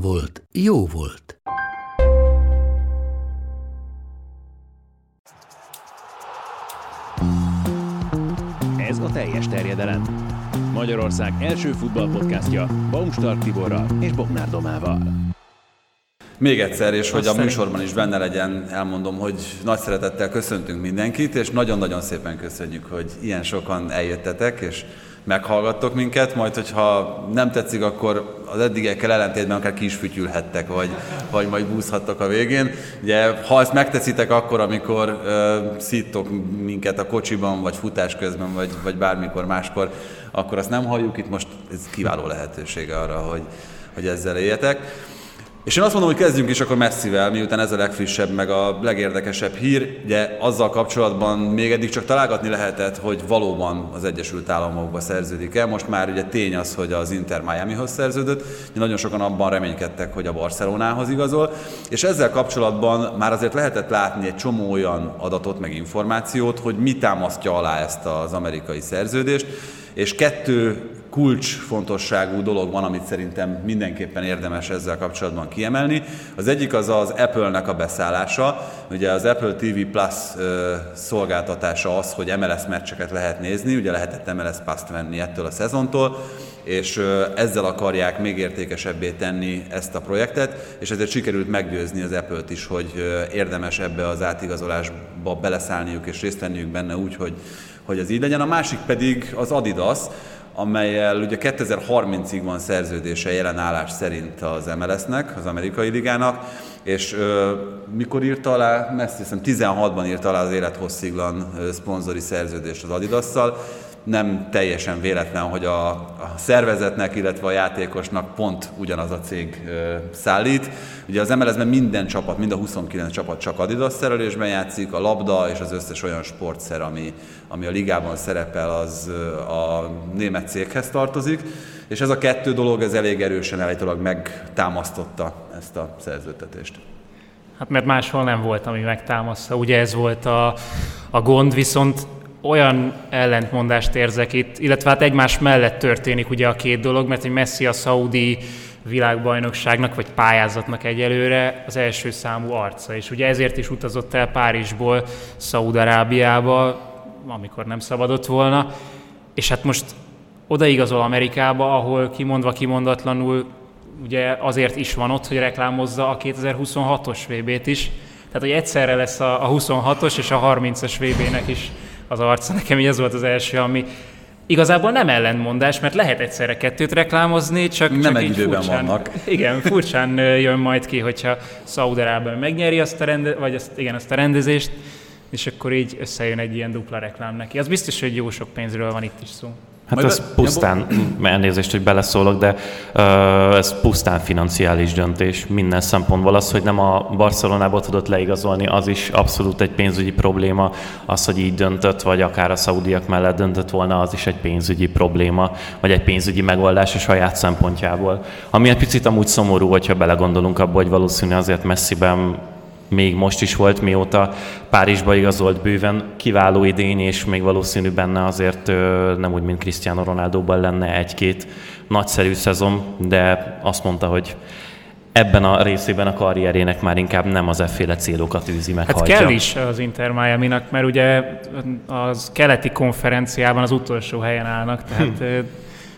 volt, jó volt. Ez a teljes terjedelem. Magyarország első futballpodcastja Baumstark Tiborral és Bognár Domával. Még egyszer, és hogy a műsorban is benne legyen, elmondom, hogy nagy szeretettel köszöntünk mindenkit, és nagyon-nagyon szépen köszönjük, hogy ilyen sokan eljöttetek, és meghallgattok minket, majd hogyha nem tetszik, akkor az eddigekkel ellentétben akár ki is fütyülhettek, vagy, vagy majd búzhattok a végén. Ugye, ha ezt megteszitek akkor, amikor uh, szíttok minket a kocsiban, vagy futás közben, vagy, vagy bármikor máskor, akkor azt nem halljuk, itt most ez kiváló lehetősége arra, hogy, hogy ezzel éljetek. És én azt mondom, hogy kezdjünk is akkor messzivel, miután ez a legfrissebb, meg a legérdekesebb hír. Ugye azzal kapcsolatban még eddig csak találgatni lehetett, hogy valóban az Egyesült Államokba szerződik el. Most már ugye tény az, hogy az Inter Miamihoz szerződött. Nagyon sokan abban reménykedtek, hogy a Barcelonához igazol. És ezzel kapcsolatban már azért lehetett látni egy csomó olyan adatot, meg információt, hogy mi támasztja alá ezt az amerikai szerződést. És kettő kulcsfontosságú dolog van, amit szerintem mindenképpen érdemes ezzel kapcsolatban kiemelni. Az egyik az az Apple-nek a beszállása. Ugye az Apple TV Plus szolgáltatása az, hogy MLS meccseket lehet nézni, ugye lehetett MLS Pass-t venni ettől a szezontól, és ezzel akarják még értékesebbé tenni ezt a projektet, és ezért sikerült meggyőzni az Apple-t is, hogy érdemes ebbe az átigazolásba beleszállniuk és részt venniük benne úgy, hogy, hogy ez így legyen. A másik pedig az Adidas, amelyel ugye 2030-ig van szerződése jelen állás szerint az MLS-nek, az amerikai ligának, és ö, mikor írta alá, messze hiszem 16-ban írta alá az élethossziglan szponzori szerződést az Adidasszal, nem teljesen véletlen, hogy a, a szervezetnek, illetve a játékosnak pont ugyanaz a cég ö, szállít. Ugye az MLS-ben minden csapat, mind a 29 csapat csak Adidas szerelésben játszik, a labda és az összes olyan sportszer, ami, ami a ligában szerepel, az a német céghez tartozik. És ez a kettő dolog, ez elég erősen állítólag megtámasztotta ezt a szerződtetést. Hát mert máshol nem volt, ami megtámaszta. Ugye ez volt a, a gond, viszont olyan ellentmondást érzek itt, illetve hát egymás mellett történik ugye a két dolog, mert egy Messi a szaudi világbajnokságnak vagy pályázatnak egyelőre az első számú arca, és ugye ezért is utazott el Párizsból Szaúd-Arábiába, amikor nem szabadott volna, és hát most odaigazol Amerikába, ahol kimondva kimondatlanul ugye azért is van ott, hogy reklámozza a 2026-os VB-t is, tehát hogy egyszerre lesz a, a 26-os és a 30-as VB-nek is az arca. Nekem így ez volt az első, ami igazából nem ellentmondás, mert lehet egyszerre kettőt reklámozni, csak, Nem csak egy így időben furcsán, vannak. Igen, furcsán jön majd ki, hogyha Szaudarában megnyeri azt a, rende, vagy azt, igen, azt a rendezést, és akkor így összejön egy ilyen dupla reklám neki. Az biztos, hogy jó sok pénzről van itt is szó. Hát Majd ez be- pusztán, elnézést, hogy beleszólok, de uh, ez pusztán financiális döntés minden szempontból. Az, hogy nem a Barcelonába tudott leigazolni, az is abszolút egy pénzügyi probléma. Az, hogy így döntött, vagy akár a szaudiak mellett döntött volna, az is egy pénzügyi probléma, vagy egy pénzügyi megoldás a saját szempontjából. Ami egy picit amúgy szomorú, hogyha belegondolunk abba, hogy valószínű azért messziben még most is volt, mióta Párizsba igazolt bőven kiváló idény, és még valószínű benne azért nem úgy, mint Cristiano Ronaldoban lenne egy-két nagyszerű szezon, de azt mondta, hogy ebben a részében a karrierének már inkább nem az efféle célokat űzi meg. Hát kell is az Inter miami mert ugye az keleti konferenciában az utolsó helyen állnak, tehát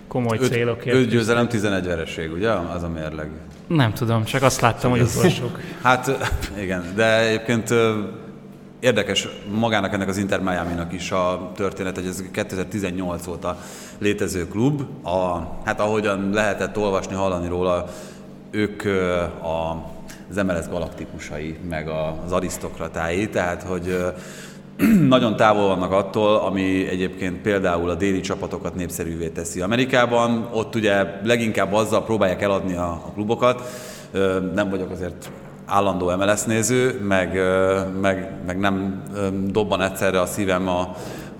komoly Öt, célokért. öt győzelem, 11 vereség, ugye? Az a mérleg. Nem tudom, csak azt láttam, hogy utolsók. Hát igen, de egyébként érdekes magának ennek az Inter Miami-nak is a történet, hogy ez 2018 óta létező klub. A, hát ahogyan lehetett olvasni, hallani róla, ők a, az MLS galaktikusai, meg a- az arisztokratái, tehát hogy nagyon távol vannak attól, ami egyébként például a déli csapatokat népszerűvé teszi Amerikában. Ott ugye leginkább azzal próbálják eladni a, a klubokat. Nem vagyok azért állandó MLS néző, meg, meg, meg nem dobban egyszerre a szívem a,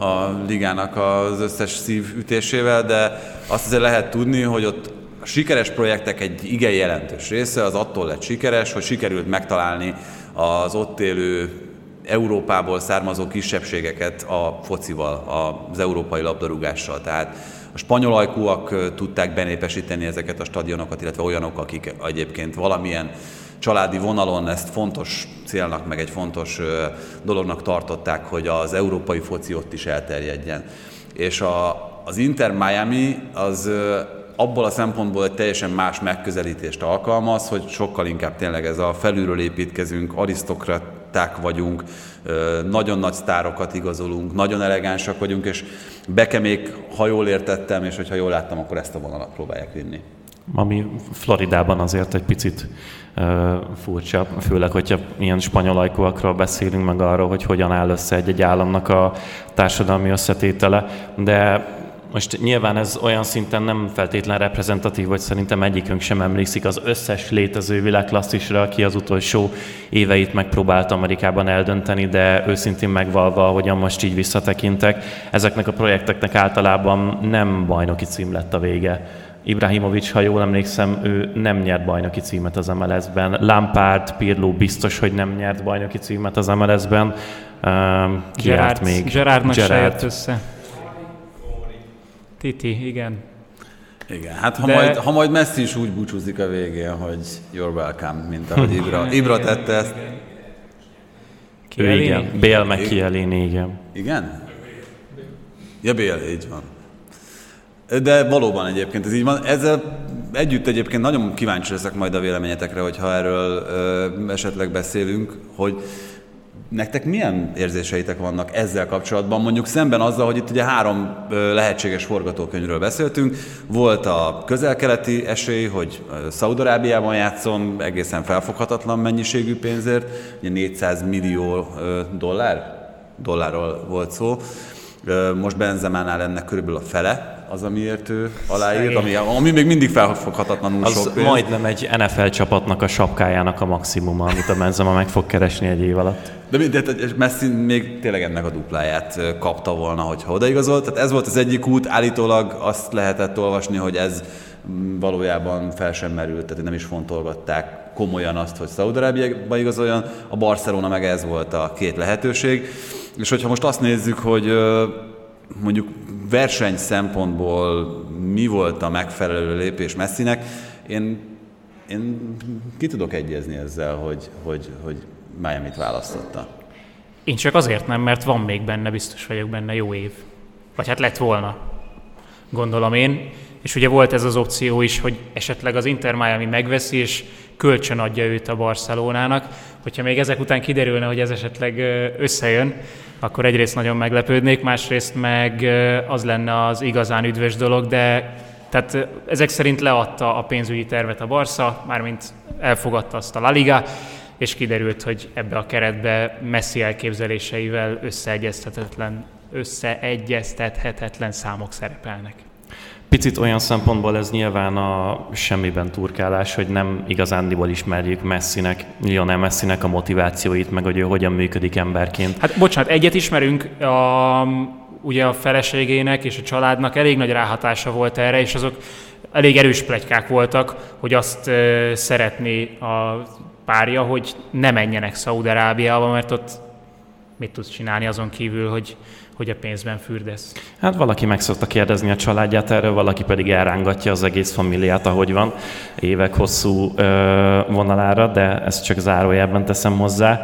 a ligának az összes szívütésével, de azt azért lehet tudni, hogy ott a sikeres projektek egy igen jelentős része az attól lett sikeres, hogy sikerült megtalálni az ott élő Európából származó kisebbségeket a focival, az európai labdarúgással. Tehát a spanyol ajkúak tudták benépesíteni ezeket a stadionokat, illetve olyanok, akik egyébként valamilyen családi vonalon ezt fontos célnak, meg egy fontos dolognak tartották, hogy az európai foci ott is elterjedjen. És a, az Inter Miami az abból a szempontból egy teljesen más megközelítést alkalmaz, hogy sokkal inkább tényleg ez a felülről építkezünk, arisztokraták vagyunk, nagyon nagy sztárokat igazolunk, nagyon elegánsak vagyunk, és Bekemék, ha jól értettem, és hogyha jól láttam, akkor ezt a vonalat próbálják vinni. Ami Floridában azért egy picit furcsa, főleg, hogyha ilyen spanyol ajkúakról beszélünk, meg arról, hogy hogyan áll össze egy-egy államnak a társadalmi összetétele, de most nyilván ez olyan szinten nem feltétlen reprezentatív, vagy szerintem egyikünk sem emlékszik az összes létező világklasszisra, aki az utolsó éveit megpróbált Amerikában eldönteni, de őszintén megvalva, ahogyan most így visszatekintek, ezeknek a projekteknek általában nem bajnoki cím lett a vége. Ibrahimovic, ha jól emlékszem, ő nem nyert bajnoki címet az MLS-ben. Lampard, Pirlo biztos, hogy nem nyert bajnoki címet az MLS-ben. Ki Gerard, még? Gerardnak Gerard. se jött össze. Titi, igen. Igen, hát ha, De... majd, ha majd Messi is úgy búcsúzik a végén, hogy you're welcome, mint ahogy Ibra, Ibra tette ezt. Ő igen, Bél meg Kielini, igen. Igen? Ja, Bél, így van. De valóban egyébként ez így van. Ezzel együtt egyébként nagyon kíváncsi leszek majd a véleményetekre, hogyha erről ö, esetleg beszélünk, hogy Nektek milyen érzéseitek vannak ezzel kapcsolatban, mondjuk szemben azzal, hogy itt ugye három lehetséges forgatókönyvről beszéltünk. Volt a közel-keleti esély, hogy Szaudarábiában játszom egészen felfoghatatlan mennyiségű pénzért, ugye 400 millió dollár, dollárról volt szó. Most Benzemánál ennek körülbelül a fele, az, amiért ő aláírt, ami, ami még mindig felfoghatatlanul az sok pénz. majdnem egy NFL csapatnak a sapkájának a maximuma, amit a Benzema meg fog keresni egy év alatt. De, de, de Messi még tényleg ennek a dupláját kapta volna, hogyha odaigazolt. Tehát ez volt az egyik út, állítólag azt lehetett olvasni, hogy ez valójában fel sem merült, tehát nem is fontolgatták komolyan azt, hogy Szaudarábiába igazoljon. A Barcelona meg ez volt a két lehetőség. És hogyha most azt nézzük, hogy mondjuk verseny szempontból mi volt a megfelelő lépés Messinek, én, én ki tudok egyezni ezzel, hogy, hogy, hogy Miami-t választotta. Én csak azért nem, mert van még benne, biztos vagyok benne jó év. Vagy hát lett volna, gondolom én. És ugye volt ez az opció is, hogy esetleg az Inter Miami megveszi, és kölcsön adja őt a Barcelonának. Hogyha még ezek után kiderülne, hogy ez esetleg összejön, akkor egyrészt nagyon meglepődnék, másrészt meg az lenne az igazán üdvös dolog, de tehát ezek szerint leadta a pénzügyi tervet a Barca, mármint elfogadta azt a La Liga, és kiderült, hogy ebbe a keretbe messzi elképzeléseivel összeegyeztethetetlen, összeegyeztethetetlen számok szerepelnek. Picit olyan szempontból ez nyilván a semmiben turkálás, hogy nem igazándiból ismerjük Messinek, Lionel Messinek a motivációit, meg hogy ő hogyan működik emberként. Hát bocsánat, egyet ismerünk, a, ugye a feleségének és a családnak elég nagy ráhatása volt erre, és azok elég erős plegykák voltak, hogy azt uh, szeretné a párja, hogy ne menjenek Szaúd-Arábiába, mert ott mit tudsz csinálni azon kívül, hogy hogy a pénzben fürdesz? Hát valaki meg szokta kérdezni a családját erről, valaki pedig elrángatja az egész familiát, ahogy van, évek hosszú ö, vonalára, de ezt csak zárójelben teszem hozzá.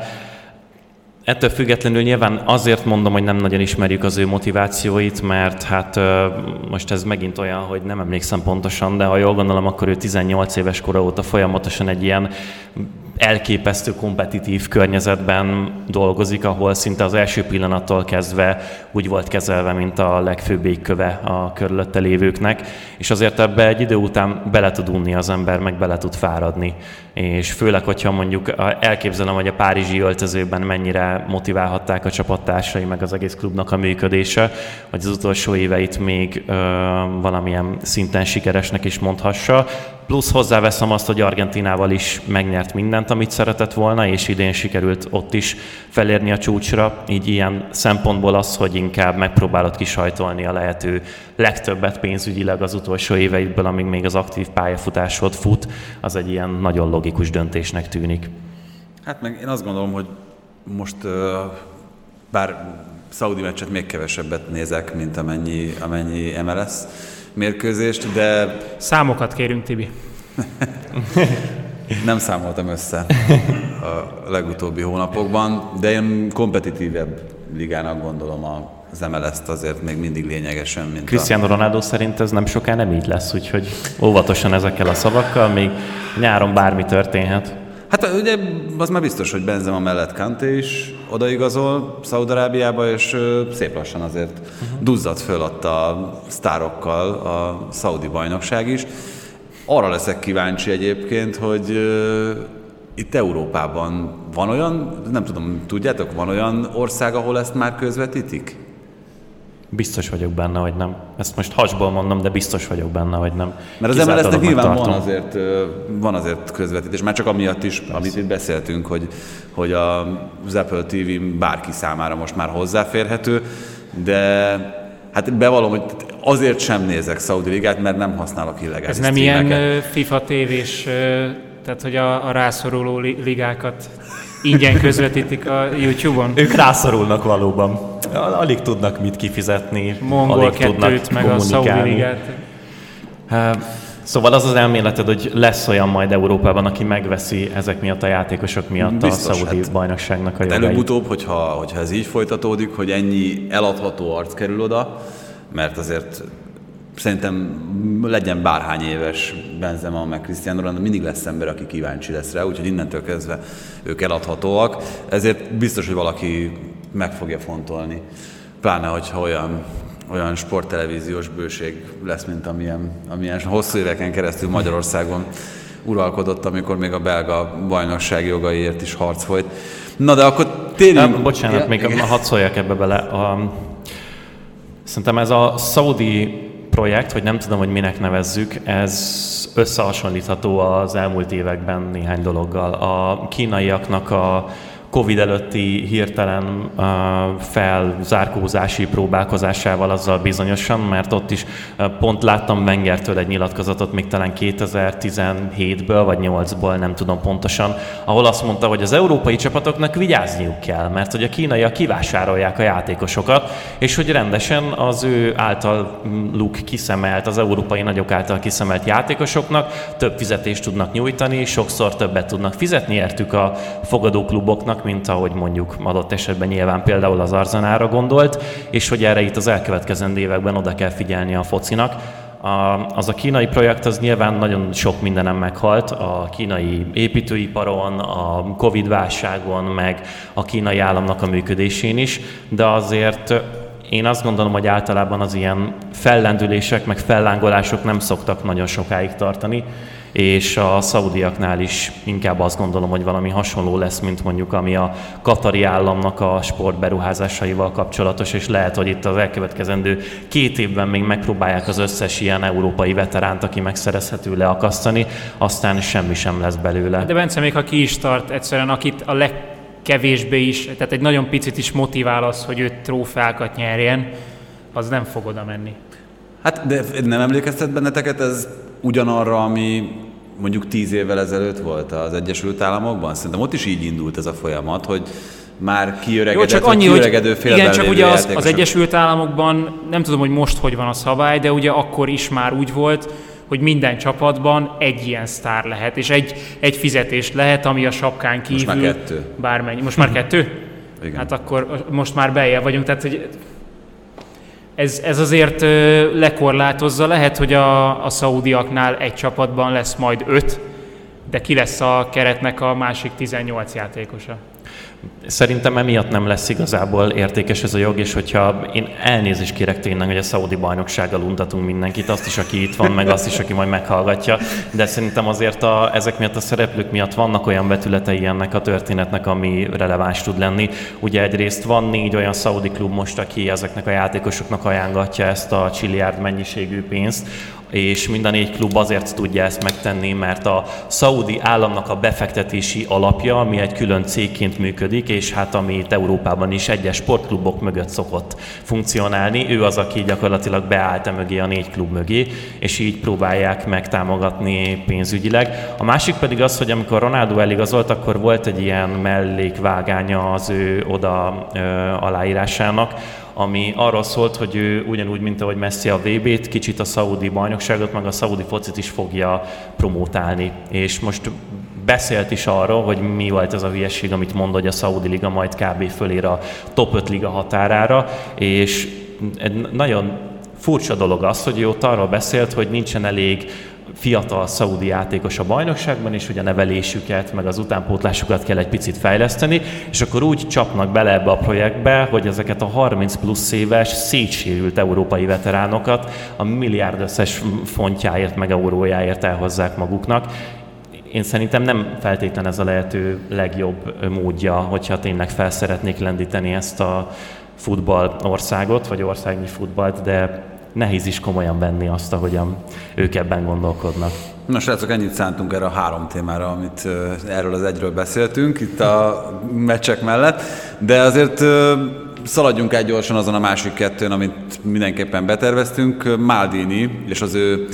Ettől függetlenül nyilván azért mondom, hogy nem nagyon ismerjük az ő motivációit, mert hát most ez megint olyan, hogy nem emlékszem pontosan, de ha jól gondolom, akkor ő 18 éves kora óta folyamatosan egy ilyen elképesztő kompetitív környezetben dolgozik, ahol szinte az első pillanattól kezdve úgy volt kezelve, mint a legfőbb égköve a körülötte lévőknek, és azért ebbe egy idő után bele tud unni az ember, meg bele tud fáradni. És főleg, hogyha mondjuk elképzelem, hogy a párizsi öltözőben mennyire motiválhatták a csapattársai, meg az egész klubnak a működése, hogy az utolsó éveit még ö, valamilyen szinten sikeresnek is mondhassa, Plusz hozzáveszem azt, hogy Argentinával is megnyert mindent, amit szeretett volna, és idén sikerült ott is felérni a csúcsra. Így ilyen szempontból az, hogy inkább megpróbálod kisajtolni a lehető legtöbbet pénzügyileg az utolsó éveidből, amíg még az aktív pályafutásod fut, az egy ilyen nagyon logikus döntésnek tűnik. Hát meg én azt gondolom, hogy most bár Saudi meccset még kevesebbet nézek, mint amennyi, amennyi MLS, mérkőzést, de... Számokat kérünk, Tibi. Nem számoltam össze a legutóbbi hónapokban, de én kompetitívebb ligának gondolom az MLS-t azért még mindig lényegesen, mint Cristiano a... Ronaldo szerint ez nem soká nem így lesz, úgyhogy óvatosan ezekkel a szavakkal, még nyáron bármi történhet. Hát ugye az már biztos, hogy Benzema mellett Kanté is odaigazol Szaudarábiába, és szép lassan azért uh-huh. duzzadt föl ott a sztárokkal a szaudi bajnokság is. Arra leszek kíváncsi egyébként, hogy itt Európában van olyan, nem tudom, tudjátok, van olyan ország, ahol ezt már közvetítik? Biztos vagyok benne, hogy nem. Ezt most hasból mondom, de biztos vagyok benne, hogy nem. Mert az MLS-nek nyilván van azért, van azért közvetítés, már csak amiatt is, Persze. amit itt beszéltünk, hogy, hogy az Apple TV bárki számára most már hozzáférhető, de hát bevallom, hogy azért sem nézek Saudi Ligát, mert nem használok illegális Ez nem streameket. ilyen FIFA tévés, tehát hogy a, a rászoruló ligákat ingyen közvetítik a YouTube-on? Ők rászorulnak valóban. Alig tudnak mit kifizetni, Mongol alig tudnak meg a Saudi Ligát. Szóval az az elméleted, hogy lesz olyan majd Európában, aki megveszi ezek miatt a játékosok miatt Biztos, a Saudi hát, bajnokságnak a hát jogait. Előbb-utóbb, hogyha, hogyha ez így folytatódik, hogy ennyi eladható arc kerül oda, mert azért szerintem legyen bárhány éves Benzema, meg Cristiano Ronaldo, mindig lesz ember, aki kíváncsi lesz rá, úgyhogy innentől kezdve ők eladhatóak. Ezért biztos, hogy valaki meg fogja fontolni. Pláne, hogyha olyan, olyan sporttelevíziós bőség lesz, mint amilyen, amilyen hosszú éveken keresztül Magyarországon uralkodott, amikor még a belga bajnokság jogaiért is harc folyt. Na de akkor térjünk... Bocsánat, ja, még igen. hadd szóljak ebbe bele. A, szerintem ez a szaudi projekt, vagy nem tudom, hogy minek nevezzük, ez összehasonlítható az elmúlt években néhány dologgal. A kínaiaknak a Covid előtti hirtelen uh, felzárkózási próbálkozásával azzal bizonyosan, mert ott is uh, pont láttam Wengertől egy nyilatkozatot, még talán 2017-ből vagy 8-ból, nem tudom pontosan, ahol azt mondta, hogy az európai csapatoknak vigyázniuk kell, mert hogy a kínaiak kivásárolják a játékosokat, és hogy rendesen az ő általuk kiszemelt, az európai nagyok által kiszemelt játékosoknak több fizetést tudnak nyújtani, sokszor többet tudnak fizetni értük a fogadókluboknak, mint ahogy mondjuk adott esetben nyilván például az Arzanára gondolt, és hogy erre itt az elkövetkezendő években oda kell figyelni a focinak. A, az a kínai projekt az nyilván nagyon sok mindenem meghalt, a kínai építőiparon, a Covid válságon, meg a kínai államnak a működésén is, de azért én azt gondolom, hogy általában az ilyen fellendülések, meg fellángolások nem szoktak nagyon sokáig tartani, és a szaudiaknál is inkább azt gondolom, hogy valami hasonló lesz, mint mondjuk ami a katari államnak a sportberuházásaival kapcsolatos, és lehet, hogy itt az elkövetkezendő két évben még megpróbálják az összes ilyen európai veteránt, aki megszerezhető leakasztani, aztán semmi sem lesz belőle. De Bence, még ha ki is tart, egyszerűen akit a leg kevésbé is, tehát egy nagyon picit is motivál az, hogy ő trófeákat nyerjen, az nem fog oda menni. Hát de nem emlékeztet benneteket ez ugyanarra, ami mondjuk tíz évvel ezelőtt volt az Egyesült Államokban? Szerintem ott is így indult ez a folyamat, hogy már kiöregedett, Jó, csak annyi, hogy Igen, csak ugye az, az Egyesült Államokban, nem tudom, hogy most hogy van a szabály, de ugye akkor is már úgy volt, hogy minden csapatban egy ilyen sztár lehet, és egy, egy fizetés lehet, ami a sapkán kívül... Most már kettő. Bármennyi. Most már kettő? Igen. Hát akkor most már bejel vagyunk, tehát hogy ez, ez azért lekorlátozza. Lehet, hogy a, a szaudiaknál egy csapatban lesz majd öt, de ki lesz a keretnek a másik 18 játékosa? Szerintem emiatt nem lesz igazából értékes ez a jog, és hogyha én elnézést kérek tényleg, hogy a szaudi bajnoksággal untatunk mindenkit, azt is, aki itt van, meg azt is, aki majd meghallgatja, de szerintem azért a, ezek miatt a szereplők miatt vannak olyan vetületei ennek a történetnek, ami releváns tud lenni. Ugye egyrészt van négy olyan szaudi klub most, aki ezeknek a játékosoknak ajánlatja ezt a csilliárd mennyiségű pénzt, és mind a négy klub azért tudja ezt megtenni, mert a szaudi államnak a befektetési alapja, ami egy külön cégként működik, és hát ami itt Európában is egyes sportklubok mögött szokott funkcionálni, ő az, aki gyakorlatilag beállt mögé a négy klub mögé, és így próbálják megtámogatni pénzügyileg. A másik pedig az, hogy amikor Ronaldo eligazolt, akkor volt egy ilyen mellékvágánya az ő oda ö, aláírásának, ami arról szólt, hogy ő ugyanúgy, mint ahogy Messi a VB-t, kicsit a szaudi bajnokságot, meg a szaudi focit is fogja promótálni. És most beszélt is arról, hogy mi volt ez a hülyeség, amit mond, hogy a Saudi Liga majd kb. fölér a top 5 liga határára, és egy nagyon furcsa dolog az, hogy ő ott arról beszélt, hogy nincsen elég fiatal szaudi játékos a bajnokságban, és hogy a nevelésüket, meg az utánpótlásukat kell egy picit fejleszteni, és akkor úgy csapnak bele ebbe a projektbe, hogy ezeket a 30 plusz éves, szétsérült európai veteránokat a milliárd összes fontjáért, meg eurójáért elhozzák maguknak, én szerintem nem feltétlen ez a lehető legjobb módja, hogyha tényleg fel szeretnék lendíteni ezt a futball országot, vagy országnyi futballt, de nehéz is komolyan venni azt, ahogyan ők ebben gondolkodnak. Na srácok, ennyit szántunk erre a három témára, amit erről az egyről beszéltünk itt a meccsek mellett, de azért szaladjunk egy gyorsan azon a másik kettőn, amit mindenképpen beterveztünk. Maldini és az ő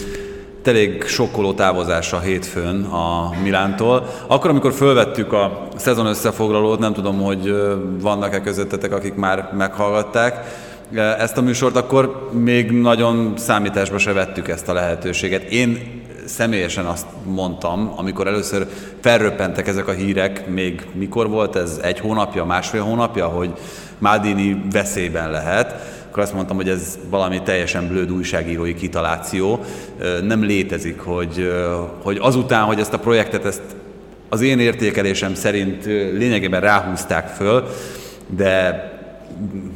elég sokkoló távozása hétfőn a Milántól. Akkor, amikor fölvettük a szezon összefoglalót, nem tudom, hogy vannak-e közöttetek, akik már meghallgatták, ezt a műsort, akkor még nagyon számításba se vettük ezt a lehetőséget. Én személyesen azt mondtam, amikor először felröppentek ezek a hírek, még mikor volt ez, egy hónapja, másfél hónapja, hogy Mádini veszélyben lehet, akkor azt mondtam, hogy ez valami teljesen blöd újságírói kitaláció. Nem létezik, hogy, hogy azután, hogy ezt a projektet, ezt az én értékelésem szerint lényegében ráhúzták föl, de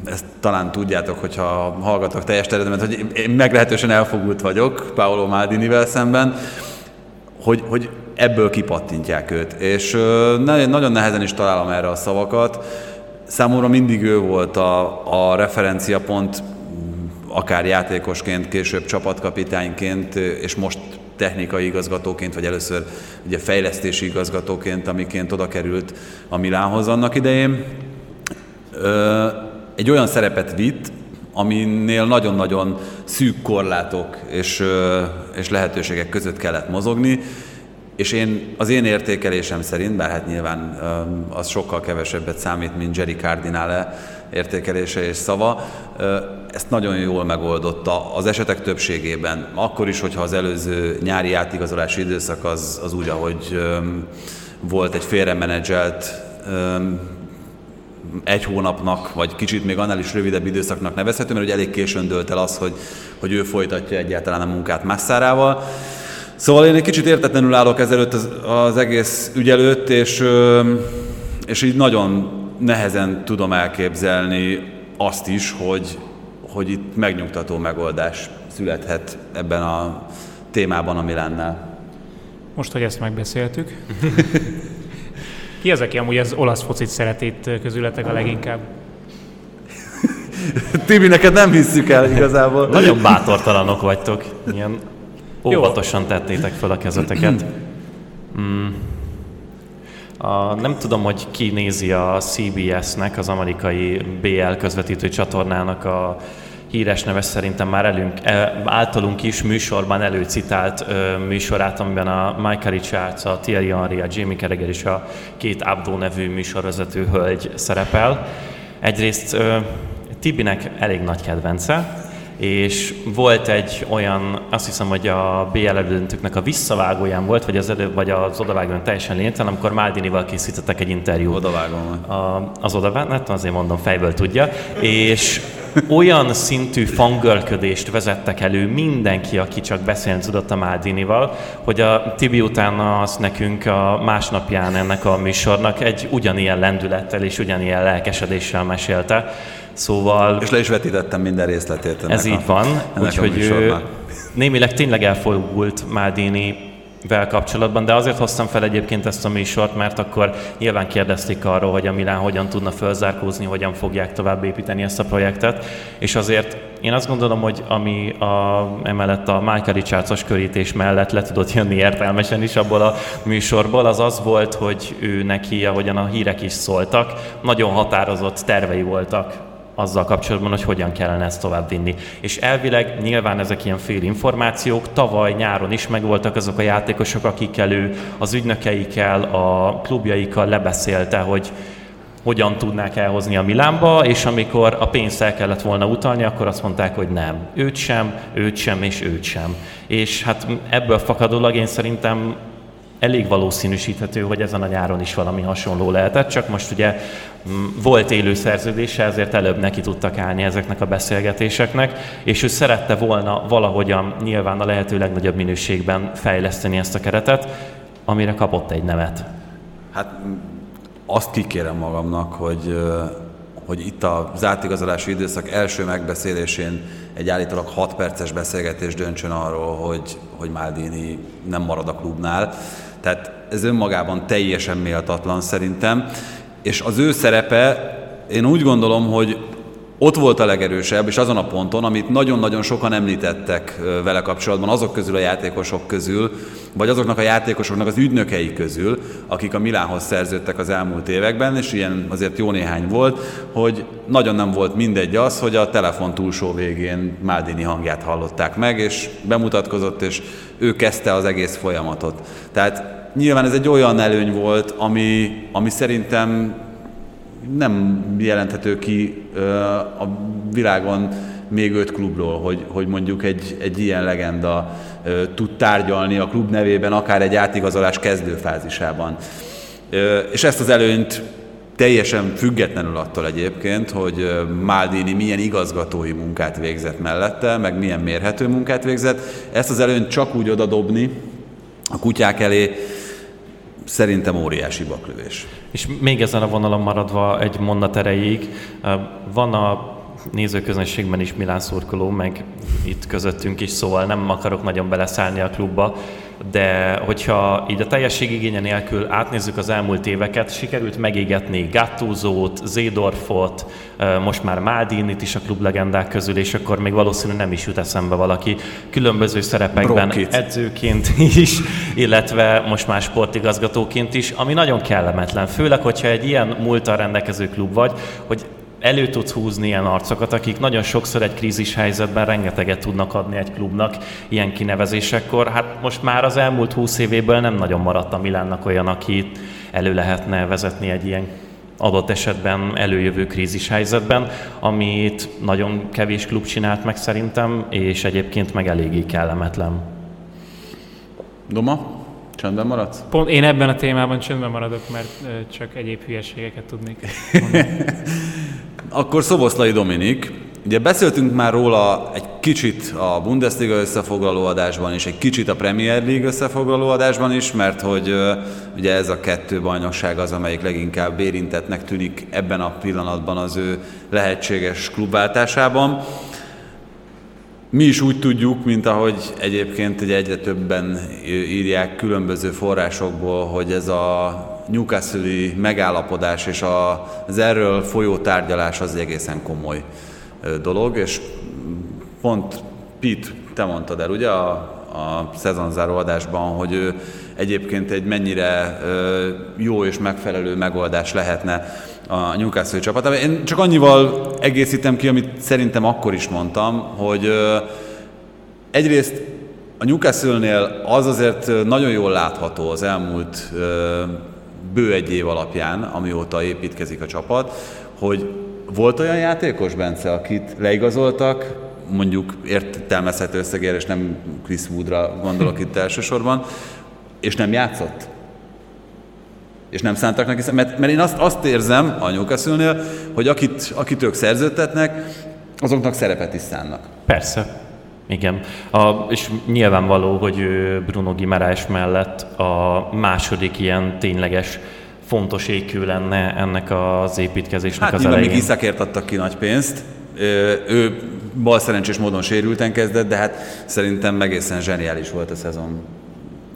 ezt talán tudjátok, hogyha hallgatok teljes terjedemet, hogy én meglehetősen elfogult vagyok Paolo Maldinivel szemben, hogy, hogy ebből kipattintják őt. És nagyon nehezen is találom erre a szavakat. Számomra mindig ő volt a, a referenciapont, akár játékosként, később csapatkapitányként, és most technikai igazgatóként, vagy először ugye fejlesztési igazgatóként, amiként oda került a Milánhoz annak idején egy olyan szerepet vitt, aminél nagyon-nagyon szűk korlátok és, és lehetőségek között kellett mozogni, és én, az én értékelésem szerint, bár hát nyilván az sokkal kevesebbet számít, mint Jerry Cardinale értékelése és szava, ezt nagyon jól megoldotta az esetek többségében. Akkor is, hogyha az előző nyári átigazolási időszak az, az úgy, ahogy volt egy félremenedzselt egy hónapnak, vagy kicsit még annál is rövidebb időszaknak nevezhető, mert ugye elég későn dőlt el az, hogy, hogy ő folytatja egyáltalán a munkát Masszárával. Szóval én egy kicsit értetlenül állok ezelőtt az, az egész ügy előtt, és, és így nagyon nehezen tudom elképzelni azt is, hogy, hogy itt megnyugtató megoldás születhet ebben a témában a Milánnál. Most, hogy ezt megbeszéltük. Ki az, aki amúgy az olasz focit szeretét közületek a leginkább? Tibi, neked nem hiszük el igazából. Nagyon bátortalanok vagytok. Ilyen óvatosan tettétek fel a kezeteket. Mm. A, nem tudom, hogy ki nézi a CBS-nek, az amerikai BL közvetítő csatornának a híres neve szerintem már elünk, e, általunk is műsorban előcitált műsorát, amiben a Michael Richards, a Thierry Henry, a Jamie Carragher és a két Abdo nevű műsorvezető hölgy szerepel. Egyrészt Tibinek elég nagy kedvence, és volt egy olyan, azt hiszem, hogy a BL elődöntőknek a visszavágóján volt, vagy az, elő, vagy az odavágón teljesen lényegtelen, amikor Maldinival készítettek egy interjút. Odavágón. A, az odavágón, hát azért mondom, fejből tudja, és olyan szintű fangölködést vezettek elő mindenki, aki csak beszélni tudott a Maldinival, hogy a Tibi utána azt nekünk a másnapján ennek a műsornak egy ugyanilyen lendülettel és ugyanilyen lelkesedéssel mesélte. Szóval... És le is vetítettem minden részletét. Ez így van, úgyhogy némileg tényleg elfogult Maldini vel kapcsolatban, de azért hoztam fel egyébként ezt a műsort, mert akkor nyilván kérdezték arról, hogy a Milán hogyan tudna fölzárkózni, hogyan fogják tovább építeni ezt a projektet, és azért én azt gondolom, hogy ami a, emellett a Michael Richardsos körítés mellett le tudott jönni értelmesen is abból a műsorból, az az volt, hogy ő neki, ahogyan a hírek is szóltak, nagyon határozott tervei voltak azzal kapcsolatban, hogy hogyan kellene ezt továbbvinni. És elvileg nyilván ezek ilyen fél információk, tavaly nyáron is megvoltak azok a játékosok, akikkel ő az ügynökeikkel, a klubjaikkal lebeszélte, hogy hogyan tudnák elhozni a Milánba, és amikor a pénzt el kellett volna utalni, akkor azt mondták, hogy nem. Őt sem, őt sem, és őt sem. És hát ebből fakadólag én szerintem elég valószínűsíthető, hogy ezen a nyáron is valami hasonló lehetett, csak most ugye volt élő szerződése, ezért előbb neki tudtak állni ezeknek a beszélgetéseknek, és ő szerette volna valahogyan nyilván a lehető legnagyobb minőségben fejleszteni ezt a keretet, amire kapott egy nevet. Hát azt kikérem magamnak, hogy, hogy itt az átigazolási időszak első megbeszélésén egy állítólag 6 perces beszélgetés döntsön arról, hogy, hogy Maldini nem marad a klubnál. Tehát ez önmagában teljesen méltatlan szerintem, és az ő szerepe, én úgy gondolom, hogy ott volt a legerősebb, és azon a ponton, amit nagyon-nagyon sokan említettek vele kapcsolatban, azok közül a játékosok közül, vagy azoknak a játékosoknak az ügynökei közül, akik a Milánhoz szerződtek az elmúlt években, és ilyen azért jó néhány volt, hogy nagyon nem volt mindegy az, hogy a telefon túlsó végén Maldini hangját hallották meg, és bemutatkozott, és ő kezdte az egész folyamatot. Tehát nyilván ez egy olyan előny volt, ami, ami szerintem nem jelenthető ki a világon még öt klubról, hogy, hogy mondjuk egy, egy ilyen legenda tud tárgyalni a klub nevében, akár egy átigazolás kezdőfázisában. És ezt az előnyt teljesen függetlenül attól egyébként, hogy Maldini milyen igazgatói munkát végzett mellette, meg milyen mérhető munkát végzett, ezt az előnyt csak úgy odadobni a kutyák elé, szerintem óriási baklövés. És még ezen a vonalon maradva egy mondat erejéig, van a nézőközönségben is Milán szurkoló, meg itt közöttünk is, szóval nem akarok nagyon beleszállni a klubba, de hogyha így a teljesség igénye nélkül átnézzük az elmúlt éveket, sikerült megégetni Gattuzót, Zédorfot, most már Maldinit is a klublegendák közül, és akkor még valószínűleg nem is jut eszembe valaki különböző szerepekben Bronkit. edzőként is, illetve most már sportigazgatóként is, ami nagyon kellemetlen, főleg, hogyha egy ilyen múltal rendelkező klub vagy, hogy elő tudsz húzni ilyen arcokat, akik nagyon sokszor egy krízis helyzetben rengeteget tudnak adni egy klubnak ilyen kinevezésekkor. Hát most már az elmúlt húsz évéből nem nagyon maradt a Milánnak olyan, aki elő lehetne vezetni egy ilyen adott esetben előjövő krízis helyzetben, amit nagyon kevés klub csinált meg szerintem, és egyébként meg eléggé kellemetlen. Doma? Csöndben maradsz? Pont én ebben a témában csöndben maradok, mert csak egyéb hülyeségeket tudnék Akkor Szoboszlai Dominik, ugye beszéltünk már róla egy kicsit a Bundesliga összefoglaló adásban és egy kicsit a Premier League összefoglaló adásban is, mert hogy ugye ez a kettő bajnokság az, amelyik leginkább érintetnek tűnik ebben a pillanatban az ő lehetséges klubváltásában. Mi is úgy tudjuk, mint ahogy egyébként ugye egyre többen írják különböző forrásokból, hogy ez a newcastle megállapodás és az erről folyó tárgyalás az egészen komoly dolog, és pont Pete, te mondtad el ugye a, a szezonzáró adásban, hogy ő egyébként egy mennyire jó és megfelelő megoldás lehetne a Newcastle csapatában. Én csak annyival egészítem ki, amit szerintem akkor is mondtam, hogy egyrészt a Newcastle-nél az azért nagyon jól látható az elmúlt bő egy év alapján, amióta építkezik a csapat, hogy volt olyan játékos, Bence, akit leigazoltak, mondjuk értelmezhető összegére, és nem Chris Woodra gondolok itt elsősorban, és nem játszott? És nem szántak neki, mert, mert én azt, azt érzem a newcastle hogy akit, akit ők szerződtetnek, azoknak szerepet is szánnak. Persze, igen, a, és nyilvánvaló, hogy Bruno Gimarás mellett a második ilyen tényleges fontos ékű lenne ennek az építkezésnek hát, az elején. Hát Iszakért adtak ki nagy pénzt, ő bal szerencsés módon sérülten kezdett, de hát szerintem egészen zseniális volt a szezon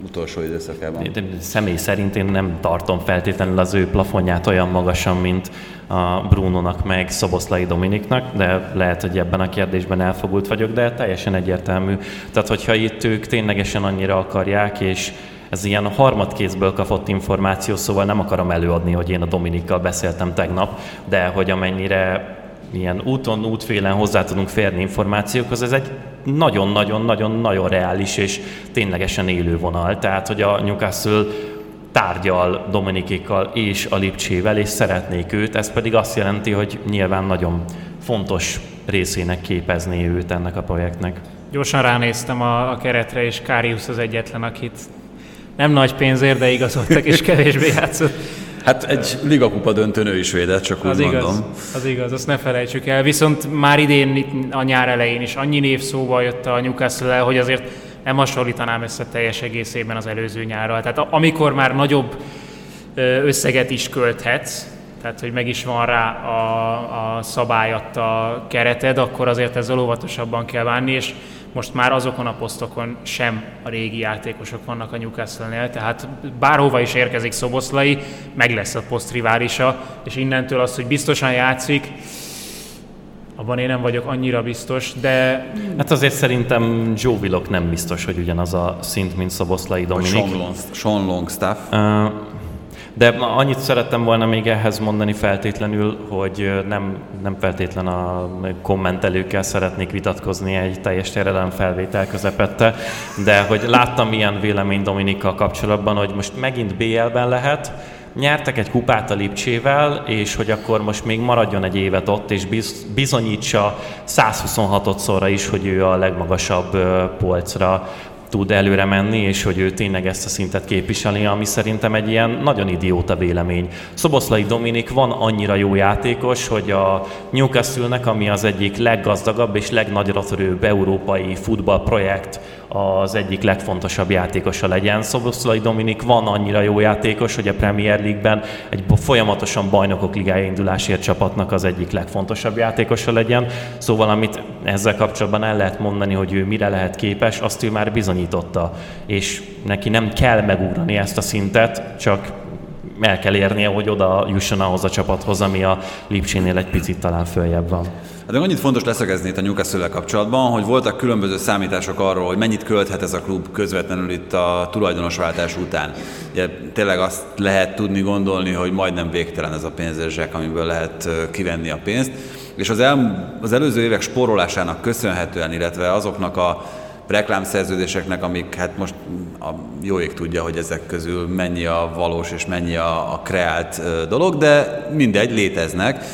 utolsó időszakában. De személy szerint én nem tartom feltétlenül az ő plafonját olyan magasan, mint a Brunonak meg Szoboszlai Dominiknak, de lehet, hogy ebben a kérdésben elfogult vagyok, de teljesen egyértelmű. Tehát, hogyha itt ők ténylegesen annyira akarják, és ez ilyen harmadkézből kapott információ, szóval nem akarom előadni, hogy én a Dominikkal beszéltem tegnap, de hogy amennyire ilyen úton, útfélen hozzá tudunk férni információkhoz, ez egy nagyon-nagyon-nagyon-nagyon reális és ténylegesen élő vonal. Tehát, hogy a Newcastle tárgyal Dominikékkal és a Lipcsével, és szeretnék őt, ez pedig azt jelenti, hogy nyilván nagyon fontos részének képezni őt ennek a projektnek. Gyorsan ránéztem a, a keretre, és Káriusz az egyetlen, akit nem nagy pénzért, de igazoltak, és kevésbé játszott. Hát egy ligakupa döntő nő is védett, csak úgy az mondom. igaz, az igaz, azt ne felejtsük el. Viszont már idén itt a nyár elején is annyi név szóba jött a newcastle hogy azért nem hasonlítanám össze teljes egészében az előző nyárral. Tehát amikor már nagyobb összeget is költhetsz, tehát hogy meg is van rá a, a szabályat a kereted, akkor azért ezzel óvatosabban kell bánni, és most már azokon a posztokon sem a régi játékosok vannak a Newcastle-nél, tehát bárhova is érkezik Szoboszlai, meg lesz a posztriválisa, és innentől az, hogy biztosan játszik, abban én nem vagyok annyira biztos, de... Hát azért szerintem Joe Willock nem biztos, hogy ugyanaz a szint, mint Szoboszlai Dominik. Sean, Long, Sean Longstaff. Uh, de annyit szerettem volna még ehhez mondani feltétlenül, hogy nem, nem feltétlen a kommentelőkkel szeretnék vitatkozni egy teljes terelem felvétel közepette, de hogy láttam ilyen vélemény Dominikkal kapcsolatban, hogy most megint BL-ben lehet, nyertek egy kupát a Lipcsével, és hogy akkor most még maradjon egy évet ott, és bizonyítsa 126-szorra is, hogy ő a legmagasabb polcra tud előre menni, és hogy ő tényleg ezt a szintet képviseli, ami szerintem egy ilyen nagyon idióta vélemény. Szoboszlai Dominik van annyira jó játékos, hogy a Newcastle-nek, ami az egyik leggazdagabb és legnagyra törőbb európai futballprojekt, az egyik legfontosabb játékosa legyen. Szoboszlai Dominik van annyira jó játékos, hogy a Premier League-ben egy folyamatosan bajnokok ligája indulásért csapatnak az egyik legfontosabb játékosa legyen. Szóval amit ezzel kapcsolatban el lehet mondani, hogy ő mire lehet képes, azt ő már bizonyította, és neki nem kell megugrani ezt a szintet, csak el kell érnie, hogy oda jusson ahhoz a csapathoz, ami a Lipcsénél egy picit talán följebb van. Hát de annyit fontos leszögezni itt a newcastle kapcsolatban, hogy voltak különböző számítások arról, hogy mennyit költhet ez a klub közvetlenül itt a tulajdonosváltás után. Ugye, tényleg azt lehet tudni, gondolni, hogy majdnem végtelen ez a pénzérzsek, amiből lehet kivenni a pénzt. És az, el, az előző évek spórolásának köszönhetően, illetve azoknak a reklámszerződéseknek, amik hát most a jó ég tudja, hogy ezek közül mennyi a valós és mennyi a, a kreált dolog, de mindegy, léteznek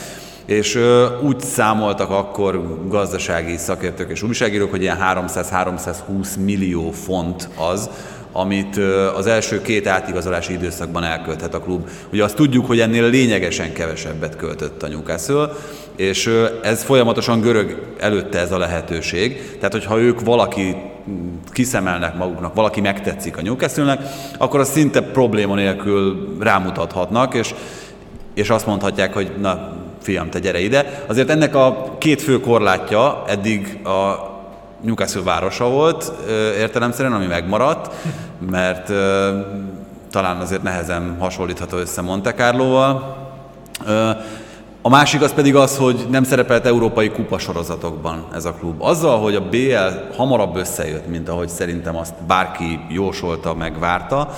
és úgy számoltak akkor gazdasági szakértők és újságírók, hogy ilyen 300-320 millió font az, amit az első két átigazolási időszakban elkölthet a klub. Ugye azt tudjuk, hogy ennél lényegesen kevesebbet költött a Newcastle, és ez folyamatosan görög előtte ez a lehetőség. Tehát, hogyha ők valaki kiszemelnek maguknak, valaki megtetszik a newcastle akkor az szinte probléma nélkül rámutathatnak, és, és azt mondhatják, hogy na, fiam, te gyere ide. Azért ennek a két fő korlátja eddig a Newcastle városa volt értelemszerűen, ami megmaradt, mert talán azért nehezen hasonlítható össze Monte Carlo-val. A másik az pedig az, hogy nem szerepelt európai kupasorozatokban ez a klub. Azzal, hogy a BL hamarabb összejött, mint ahogy szerintem azt bárki jósolta, megvárta,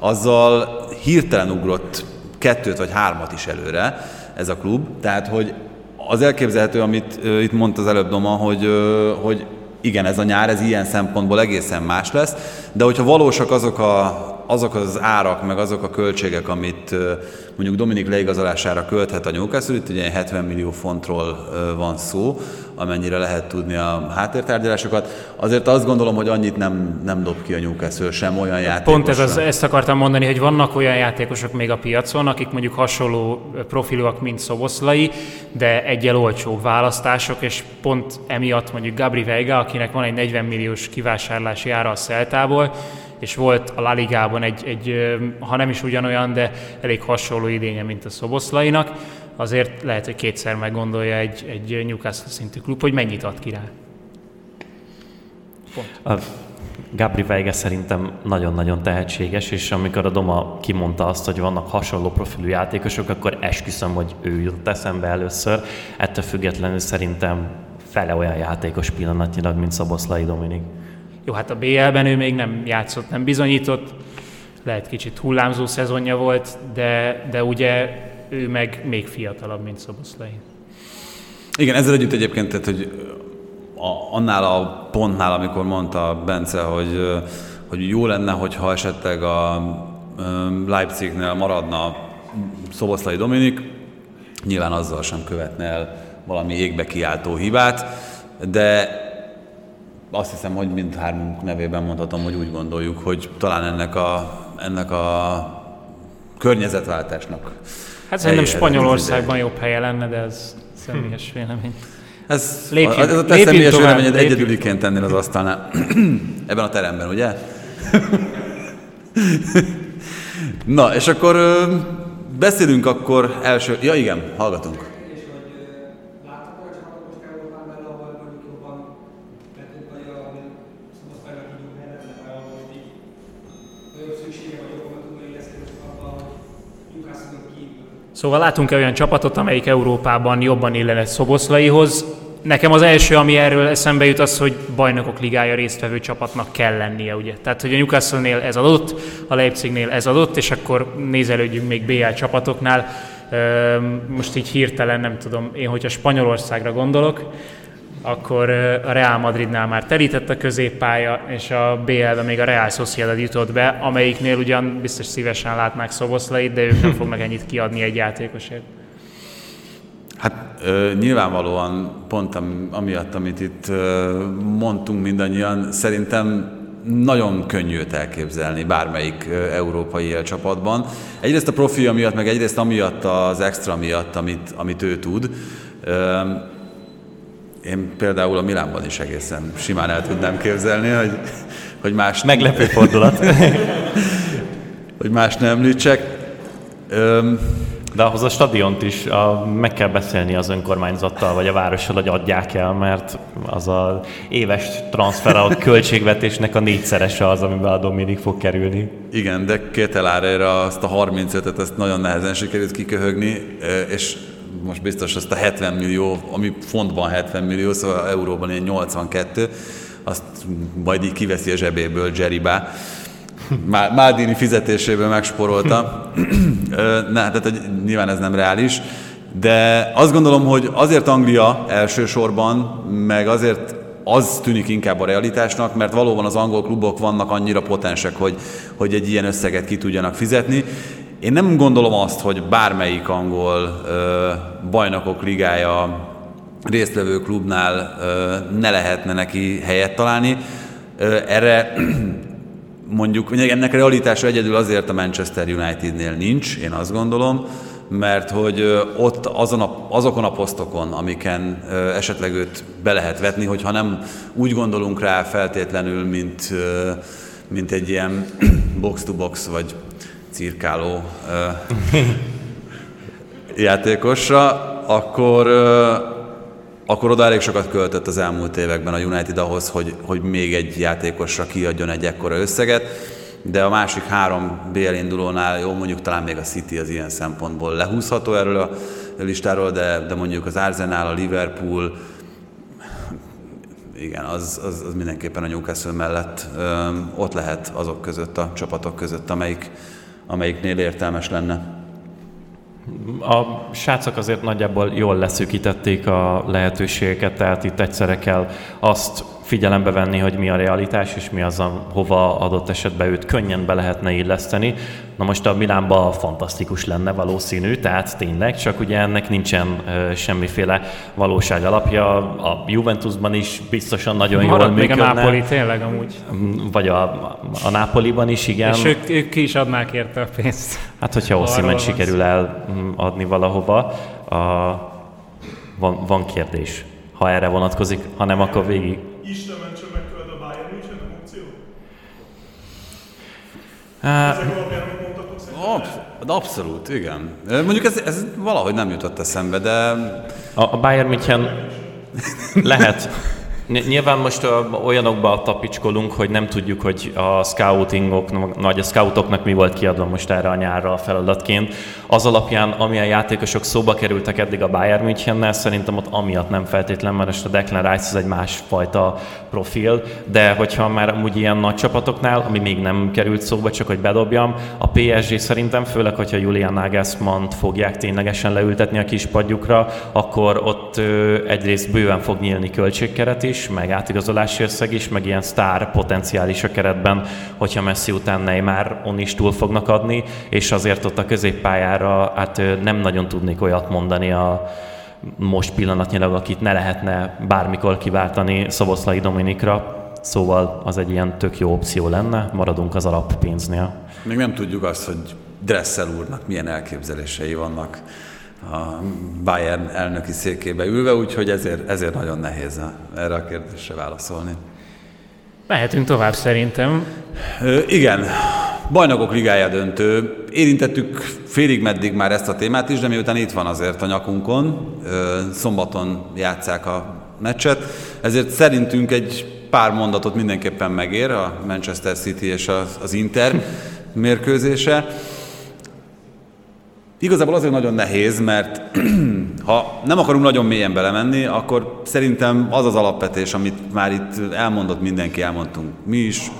azzal hirtelen ugrott kettőt vagy hármat is előre ez a klub. Tehát, hogy az elképzelhető, amit itt mondta az előbb Doma, hogy, hogy igen, ez a nyár, ez ilyen szempontból egészen más lesz, de hogyha valósak azok, a, azok az árak, meg azok a költségek, amit mondjuk Dominik leigazolására költhet a Newcastle, itt ugye 70 millió fontról van szó, amennyire lehet tudni a háttértárgyalásokat. Azért azt gondolom, hogy annyit nem, nem dob ki a Newcastle sem olyan játékosra. Pont ez az, ezt akartam mondani, hogy vannak olyan játékosok még a piacon, akik mondjuk hasonló profilúak, mint Szoboszlai, de egyel olcsóbb választások, és pont emiatt mondjuk Gabri Veiga, akinek van egy 40 milliós kivásárlási ára a Szeltából, és volt a La Ligában egy, egy, ha nem is ugyanolyan, de elég hasonló idénye, mint a Szoboszlainak, azért lehet, hogy kétszer meggondolja egy, egy Newcastle szintű klub, hogy mennyit ad ki rá. Pont. A Gabri Veiga szerintem nagyon-nagyon tehetséges, és amikor a Doma kimondta azt, hogy vannak hasonló profilú játékosok, akkor esküszöm, hogy ő jutott eszembe először. Ettől függetlenül szerintem fele olyan játékos pillanatnyilag, mint Szoboszlai Dominik. Jó, hát a BL-ben ő még nem játszott, nem bizonyított, lehet kicsit hullámzó szezonja volt, de, de ugye ő meg még fiatalabb, mint Szoboszlai. Igen, ezzel együtt egyébként, tehát, hogy a, annál a pontnál, amikor mondta Bence, hogy, hogy jó lenne, hogyha esetleg a Leipzignél maradna Szoboszlai Dominik, nyilván azzal sem követne el valami égbe kiáltó hibát, de azt hiszem, hogy mindhármunk nevében mondhatom, hogy úgy gondoljuk, hogy talán ennek a, ennek a környezetváltásnak. Hát szerintem Spanyolországban jobb helye lenne, de ez személyes vélemény. Ez, lépjünk, ez a te személyes véleményed egyedüliként tennél az asztalnál. Ebben a teremben, ugye? Na, és akkor beszélünk akkor első... Ja igen, hallgatunk. Szóval látunk-e olyan csapatot, amelyik Európában jobban illene Szoboszlaihoz? Nekem az első, ami erről eszembe jut, az, hogy bajnokok ligája résztvevő csapatnak kell lennie, ugye? Tehát, hogy a Newcastle-nél ez adott, a Leipzignél ez adott, és akkor nézelődjünk még BL csapatoknál. Most így hirtelen, nem tudom, én hogyha Spanyolországra gondolok, akkor a Real Madridnál már telített a középpálya, és a BL-be még a Real Sociedad jutott be, amelyiknél ugyan biztos szívesen látnák Szoboszlait, de ők nem fognak ennyit kiadni egy játékosért. Hát ö, nyilvánvalóan pont amiatt, amit itt ö, mondtunk mindannyian, szerintem nagyon könnyű elképzelni bármelyik ö, európai csapatban. Egyrészt a profilja miatt, meg egyrészt amiatt az extra miatt, amit, amit ő tud. Ö, én például a Milánban is egészen simán el tudnám képzelni, hogy, hogy más... Meglepő fordulat. hogy más nem említsek. Öm, de ahhoz a stadiont is a, meg kell beszélni az önkormányzattal, vagy a várossal, hogy adják el, mert az az éves transfer a költségvetésnek a négyszerese az, amiben a Dominik fog kerülni. Igen, de két erre azt a 35-et, ezt nagyon nehezen sikerült kiköhögni, és most biztos azt a 70 millió, ami fontban 70 millió, szóval euróban ilyen 82, azt majd így kiveszi a zsebéből Jerrybe. Mádini fizetéséből megsporolta. ne, tehát nyilván ez nem reális. De azt gondolom, hogy azért Anglia elsősorban, meg azért az tűnik inkább a realitásnak, mert valóban az angol klubok vannak annyira potensek, hogy, hogy egy ilyen összeget ki tudjanak fizetni, én nem gondolom azt, hogy bármelyik angol ö, bajnokok ligája résztvevő klubnál ö, ne lehetne neki helyet találni. Ö, erre mondjuk ennek realitása egyedül azért a Manchester Unitednél nincs, én azt gondolom, mert hogy ott azon a, azokon a posztokon, amiken esetleg őt be lehet vetni, hogyha nem úgy gondolunk rá feltétlenül, mint, mint egy ilyen box-to-box, vagy cirkáló játékosra, akkor, akkor oda elég sokat költött az elmúlt években a United ahhoz, hogy, hogy még egy játékosra kiadjon egy ekkora összeget, de a másik három BL indulónál, jó, mondjuk talán még a City az ilyen szempontból lehúzható erről a listáról, de, de mondjuk az Arsenal, a Liverpool, igen, az, az, az mindenképpen a Newcastle mellett ö, ott lehet azok között, a csapatok között, amelyik, amelyiknél értelmes lenne. A srácok azért nagyjából jól leszűkítették a lehetőségeket, tehát itt egyszerre kell azt figyelembe venni, hogy mi a realitás, és mi az, a, hova adott esetben őt könnyen be lehetne illeszteni. Na most a Milánban fantasztikus lenne valószínű, tehát tényleg, csak ugye ennek nincsen uh, semmiféle valóság alapja. A Juventusban is biztosan nagyon Marad jól még működne. a Napoli tényleg amúgy. Vagy a, a Nápoliban is, igen. És ők, ők ki is adnák érte a pénzt. Hát, hogyha Osziment sikerül eladni valahova, a, van, van kérdés, ha erre vonatkozik, ha nem, akkor végig. Isten mentsen meg tőled a Bayern München opció? Hát, Ezek alapján, amit mondtatok szerintem. Absz- abszolút, igen. Mondjuk ez, ez valahogy nem jutott eszembe, de a, a Bayern München lehet. Ny- Nyilván most olyanokba tapicskolunk, hogy nem tudjuk, hogy a scoutingoknak, vagy a scoutoknak mi volt kiadva most erre a nyárra a feladatként. Az alapján, amilyen játékosok szóba kerültek eddig a Bayern Münchennel, szerintem ott amiatt nem feltétlen, mert most a Declan Rice az egy másfajta profil, de hogyha már amúgy ilyen nagy csapatoknál, ami még nem került szóba, csak hogy bedobjam, a PSG szerintem, főleg, hogyha Julian Nagelsmann-t fogják ténylegesen leültetni a kispadjukra, akkor ott egyrészt bőven fog nyílni költségkeret is, meg átigazolási összeg is, meg ilyen sztár potenciális a keretben, hogyha Messi után Neymaron is túl fognak adni, és azért ott a középpályára hát nem nagyon tudnék olyat mondani a most pillanatnyilag, akit ne lehetne bármikor kiváltani Szoboszlai Dominikra, szóval az egy ilyen tök jó opció lenne, maradunk az alappénznél. még nem tudjuk azt, hogy Dressel úrnak milyen elképzelései vannak a Bayern elnöki székébe ülve, úgyhogy ezért, ezért nagyon nehéz erre a kérdésre válaszolni. Mehetünk tovább szerintem. Ö, igen, bajnokok ligája döntő. Érintettük félig meddig már ezt a témát is, de miután itt van azért a nyakunkon, ö, szombaton játszák a meccset, ezért szerintünk egy pár mondatot mindenképpen megér a Manchester City és az Inter mérkőzése. Igazából azért nagyon nehéz, mert ha nem akarunk nagyon mélyen belemenni, akkor szerintem az az alapvetés, amit már itt elmondott mindenki, elmondtunk mi is,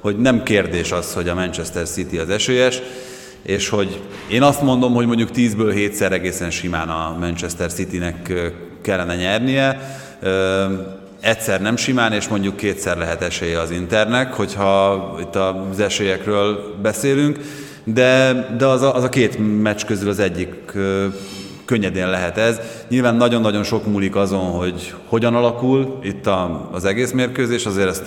hogy nem kérdés az, hogy a Manchester City az esélyes, és hogy én azt mondom, hogy mondjuk 10-ből 7-szer egészen simán a Manchester Citynek kellene nyernie, egyszer nem simán, és mondjuk kétszer lehet esélye az Internek, hogyha itt az esélyekről beszélünk, de, de az, a, az a két meccs közül az egyik könnyedén lehet ez. Nyilván nagyon-nagyon sok múlik azon, hogy hogyan alakul itt a, az egész mérkőzés, azért ezt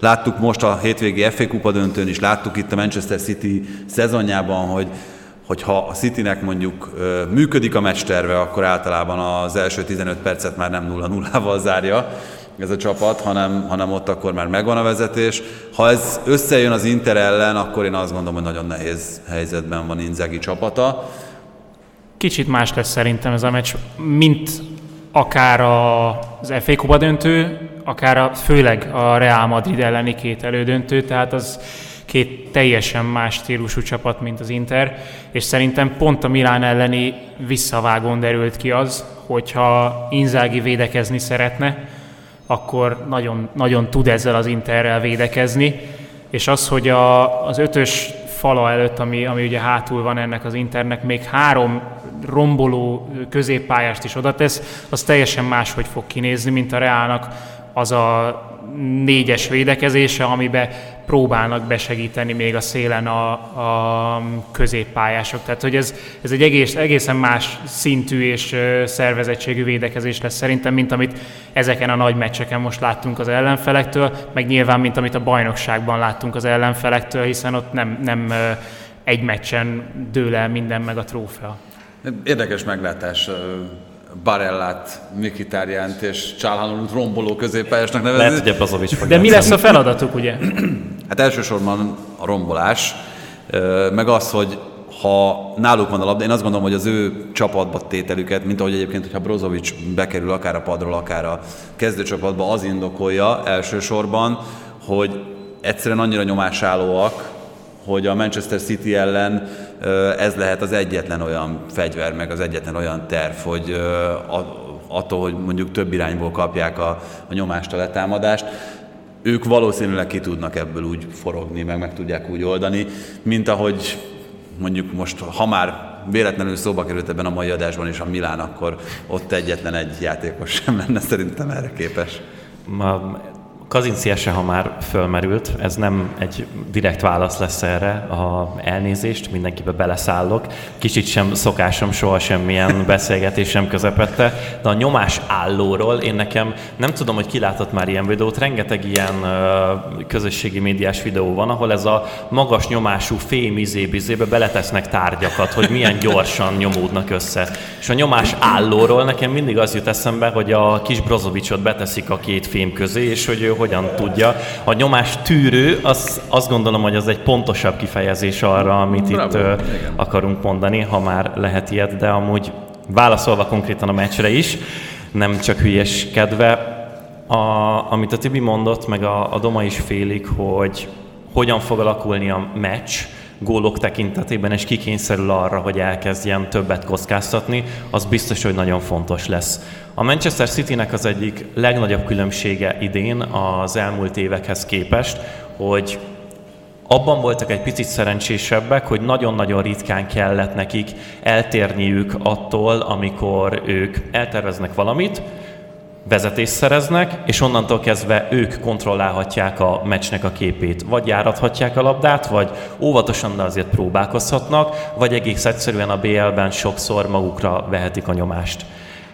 láttuk most a hétvégi FA Kupa döntőn is, láttuk itt a Manchester City szezonjában, hogy hogyha a Citynek mondjuk működik a meccsterve, akkor általában az első 15 percet már nem 0-0-val zárja ez a csapat, hanem, hanem ott akkor már megvan a vezetés. Ha ez összejön az Inter ellen, akkor én azt gondolom, hogy nagyon nehéz helyzetben van Inzaghi csapata. Kicsit más lesz szerintem ez a meccs, mint akár az FA Kupa döntő, akár a, főleg a Real Madrid elleni két elődöntő, tehát az két teljesen más stílusú csapat, mint az Inter, és szerintem pont a Milán elleni visszavágón derült ki az, hogyha Inzaghi védekezni szeretne, akkor nagyon, nagyon tud ezzel az Interrel védekezni, és az, hogy a, az ötös fala előtt, ami, ami ugye hátul van ennek az Internek, még három romboló középpályást is oda tesz, az teljesen máshogy fog kinézni, mint a Reálnak az a négyes védekezése, amiben próbálnak besegíteni még a szélen a, a középpályások. Tehát, hogy ez, ez egy egész, egészen más szintű és szervezettségű védekezés lesz szerintem, mint amit ezeken a nagy meccseken most láttunk az ellenfelektől, meg nyilván, mint amit a bajnokságban láttunk az ellenfelektől, hiszen ott nem, nem egy meccsen dől el minden meg a trófea. Érdekes meglátás Barellát, Mikitárjánt és Csálhanonut romboló középpályásnak nevezni. Lehet, hogy Brozovic fog De mi lesz a feladatuk, ugye? Hát elsősorban a rombolás, meg az, hogy ha náluk van a labda, én azt gondolom, hogy az ő csapatba tételüket, mint ahogy egyébként, hogyha Brozovic bekerül akár a padról, akár a kezdőcsapatba, az indokolja elsősorban, hogy egyszerűen annyira nyomásállóak, hogy a Manchester City ellen ez lehet az egyetlen olyan fegyver, meg az egyetlen olyan terv, hogy attól, hogy mondjuk több irányból kapják a, a nyomást, a letámadást, ők valószínűleg ki tudnak ebből úgy forogni, meg meg tudják úgy oldani, mint ahogy mondjuk most, ha már véletlenül szóba került ebben a mai adásban is a Milán, akkor ott egyetlen egy játékos sem lenne szerintem erre képes. Ma Kazinci ese, ha már fölmerült, ez nem egy direkt válasz lesz erre a elnézést, mindenkibe beleszállok. Kicsit sem szokásom soha semmilyen beszélgetés sem közepette, de a nyomás állóról én nekem nem tudom, hogy ki látott már ilyen videót, rengeteg ilyen közösségi médiás videó van, ahol ez a magas nyomású fém izébizébe beletesznek tárgyakat, hogy milyen gyorsan nyomódnak össze. És a nyomás állóról nekem mindig az jut eszembe, hogy a kis Brozovicsot beteszik a két fém közé, és hogy ő hogyan tudja. A nyomás tűrő, az, azt gondolom, hogy az egy pontosabb kifejezés arra, amit Bravo, itt uh, akarunk mondani, ha már lehet ilyet, de amúgy válaszolva konkrétan a meccsre is, nem csak kedve, a, amit a Tibi mondott, meg a, a Doma is félik, hogy hogyan fog alakulni a meccs, gólok tekintetében, és kikényszerül arra, hogy elkezdjen többet kockáztatni, az biztos, hogy nagyon fontos lesz. A Manchester Citynek az egyik legnagyobb különbsége idén az elmúlt évekhez képest, hogy abban voltak egy picit szerencsésebbek, hogy nagyon-nagyon ritkán kellett nekik eltérniük attól, amikor ők elterveznek valamit, vezetést szereznek, és onnantól kezdve ők kontrollálhatják a meccsnek a képét. Vagy járathatják a labdát, vagy óvatosan, de azért próbálkozhatnak, vagy egész egyszerűen a BL-ben sokszor magukra vehetik a nyomást.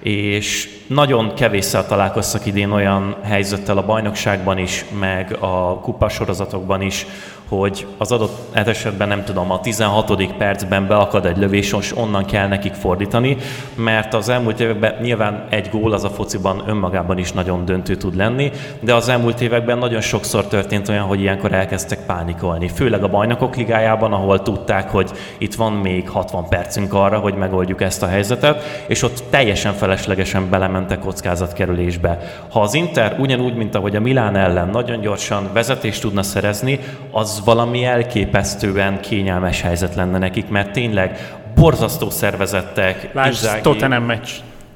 És nagyon kevésszer találkoztak idén olyan helyzettel a bajnokságban is, meg a kupasorozatokban is, hogy az adott esetben nem tudom, a 16. percben beakad egy lövés, és onnan kell nekik fordítani, mert az elmúlt években nyilván egy gól az a fociban önmagában is nagyon döntő tud lenni, de az elmúlt években nagyon sokszor történt olyan, hogy ilyenkor elkezdtek pánikolni. Főleg a bajnokok ligájában, ahol tudták, hogy itt van még 60 percünk arra, hogy megoldjuk ezt a helyzetet, és ott teljesen feleslegesen belementek kockázatkerülésbe. Ha az Inter ugyanúgy, mint ahogy a Milán ellen nagyon gyorsan vezetést tudna szerezni, az valami elképesztően kényelmes helyzet lenne nekik, mert tényleg borzasztó szervezettek. Lásd, Tottenham meccs.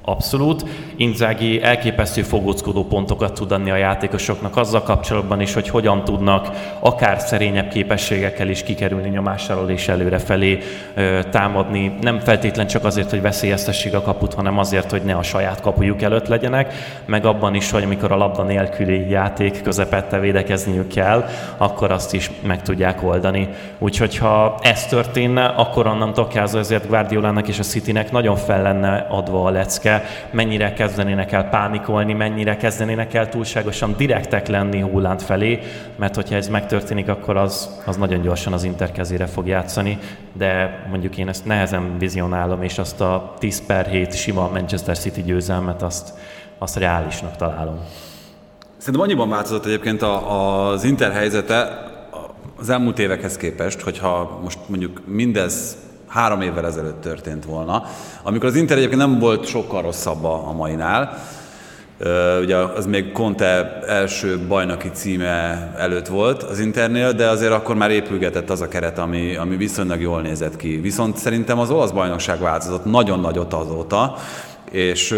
Abszolút. Inzági elképesztő fogóckodó pontokat tud adni a játékosoknak azzal kapcsolatban is, hogy hogyan tudnak akár szerényebb képességekkel is kikerülni nyomás alól és előrefelé támadni. Nem feltétlen csak azért, hogy veszélyeztessék a kaput, hanem azért, hogy ne a saját kapujuk előtt legyenek, meg abban is, hogy amikor a labda nélküli játék közepette védekezniük kell, akkor azt is meg tudják oldani. Úgyhogy ha ez történne, akkor onnantól kezdve ezért Guardiolának és a Citynek nagyon fel lenne adva a lecke, mennyire kezdenének el pánikolni, mennyire kezdenének el túlságosan direktek lenni Hulland felé, mert hogyha ez megtörténik, akkor az, az nagyon gyorsan az Inter kezére fog játszani, de mondjuk én ezt nehezen vizionálom, és azt a 10 per 7 sima Manchester City győzelmet azt, azt reálisnak találom. Szerintem annyiban változott egyébként a, az Inter helyzete az elmúlt évekhez képest, hogyha most mondjuk mindez három évvel ezelőtt történt volna, amikor az Inter egyébként nem volt sokkal rosszabb a, mainál, ugye az még Conte első bajnoki címe előtt volt az Internél, de azért akkor már épülgetett az a keret, ami, ami viszonylag jól nézett ki. Viszont szerintem az olasz bajnokság változott nagyon nagyot azóta, és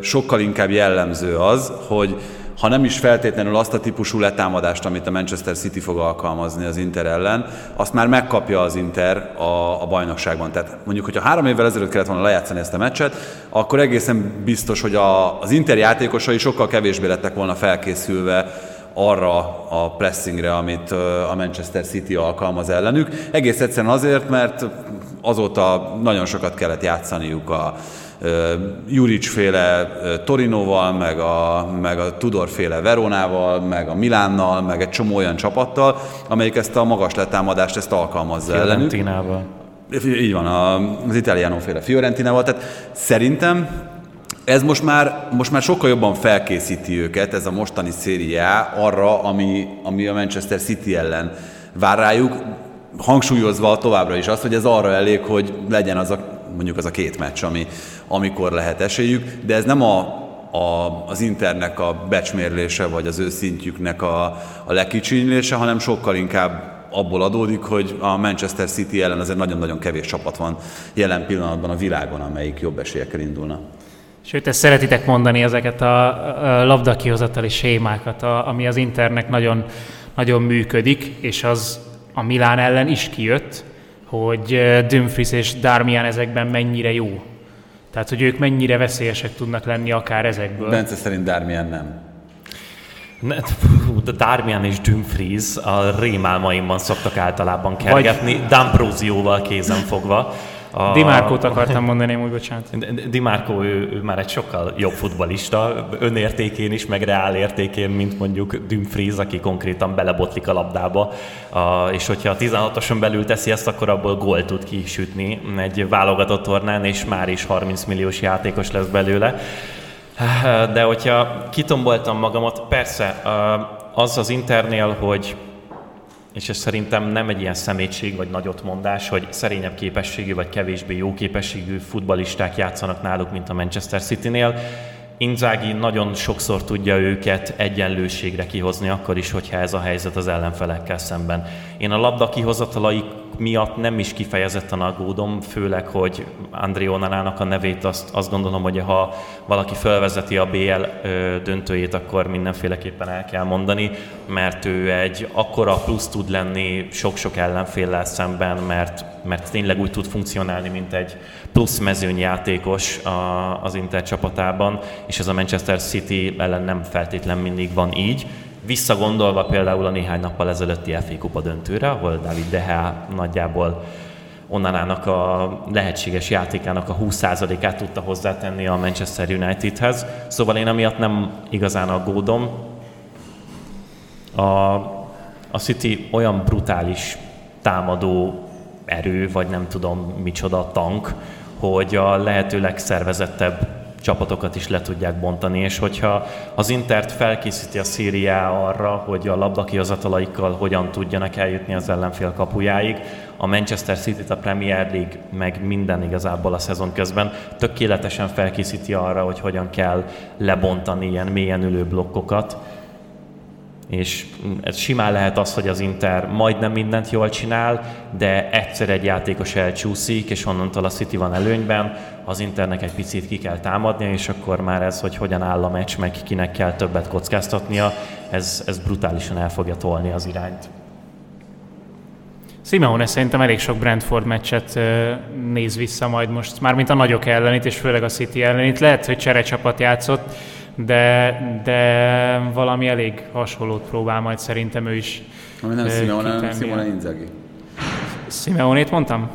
sokkal inkább jellemző az, hogy ha nem is feltétlenül azt a típusú letámadást, amit a Manchester City fog alkalmazni az Inter ellen, azt már megkapja az Inter a, a bajnokságban. Tehát mondjuk, hogyha három évvel ezelőtt kellett volna lejátszani ezt a meccset, akkor egészen biztos, hogy a, az Inter játékosai sokkal kevésbé lettek volna felkészülve arra a pressingre, amit a Manchester City alkalmaz ellenük. Egész egyszerűen azért, mert azóta nagyon sokat kellett játszaniuk a, Juric féle Torinoval, meg a, meg a Tudor féle Veronával, meg a Milánnal, meg egy csomó olyan csapattal, amelyik ezt a magas letámadást ezt alkalmazza ellenük. Fiorentinával. Így van, az Italiano féle Fiorentinával. Tehát szerintem ez most már, most már sokkal jobban felkészíti őket, ez a mostani szériá arra, ami, ami a Manchester City ellen vár rájuk, hangsúlyozva továbbra is azt, hogy ez arra elég, hogy legyen az a mondjuk az a két meccs, ami, amikor lehet esélyük, de ez nem a, a, az internek a becsmérlése, vagy az ő szintjüknek a, a lekicsinylése, hanem sokkal inkább abból adódik, hogy a Manchester City ellen azért nagyon-nagyon kevés csapat van jelen pillanatban a világon, amelyik jobb esélyekkel indulna. Sőt, ezt szeretitek mondani, ezeket a, labdakihozatali sémákat, a, ami az Internek nagyon, nagyon működik, és az a Milán ellen is kijött, hogy Dumfries és Darmian ezekben mennyire jó. Tehát, hogy ők mennyire veszélyesek tudnak lenni akár ezekből. Bence szerint Darmian nem. Ne, Darmian és Dumfries a rémálmaimban szoktak általában kergetni, Vagy... D'Ambrosioval kézen fogva. A... Dimárkót akartam mondani, úgy bocsánat. Dimárkó ő, ő már egy sokkal jobb futbalista, önértékén is, meg reál értékén, mint mondjuk Dumfries, aki konkrétan belebotlik a labdába, a, és hogyha a 16-oson belül teszi ezt, akkor abból gól tud kisütni egy válogatott tornán, és már is 30 milliós játékos lesz belőle. De hogyha kitomboltam magamat, persze, az az Internél, hogy és ez szerintem nem egy ilyen szemétség vagy nagyotmondás, hogy szerényebb képességű vagy kevésbé jó képességű futbalisták játszanak náluk, mint a Manchester City-nél. Inzaghi nagyon sokszor tudja őket egyenlőségre kihozni, akkor is, hogyha ez a helyzet az ellenfelekkel szemben. Én a labda kihozatalai miatt nem is kifejezetten aggódom, főleg, hogy André Onanának a nevét azt, azt gondolom, hogy ha valaki felvezeti a BL döntőjét, akkor mindenféleképpen el kell mondani, mert ő egy akkora plusz tud lenni sok-sok ellenféllel szemben, mert, mert tényleg úgy tud funkcionálni, mint egy plusz mezőnyjátékos az Inter csapatában, és ez a Manchester City ellen nem feltétlen mindig van így. Visszagondolva például a néhány nappal ezelőtti FA Kupa döntőre, ahol David De Gea nagyjából onnanának a lehetséges játékának a 20%-át tudta hozzátenni a Manchester Unitedhez. Szóval én amiatt nem igazán aggódom. A, a City olyan brutális támadó erő, vagy nem tudom micsoda tank, hogy a lehető legszervezettebb csapatokat is le tudják bontani, és hogyha az Intert felkészíti a Szíriá arra, hogy a labdakihozatalaikkal hogyan tudjanak eljutni az ellenfél kapujáig, a Manchester City-t a Premier League meg minden igazából a szezon közben tökéletesen felkészíti arra, hogy hogyan kell lebontani ilyen mélyen ülő blokkokat, és ez simán lehet az, hogy az Inter majdnem mindent jól csinál, de egyszer egy játékos elcsúszik, és onnantól a City van előnyben, az Internek egy picit ki kell támadnia, és akkor már ez, hogy hogyan áll a meccs, meg kinek kell többet kockáztatnia, ez, ez brutálisan el fogja tolni az irányt. Simeone szerintem elég sok Brentford meccset néz vissza majd most, mármint a nagyok ellenét, és főleg a City ellenét. Lehet, hogy cserecsapat játszott, de, de valami elég hasonlót próbál majd szerintem ő is Ami nem Simeone, hanem Simone Inzaghi. Simeonét mondtam?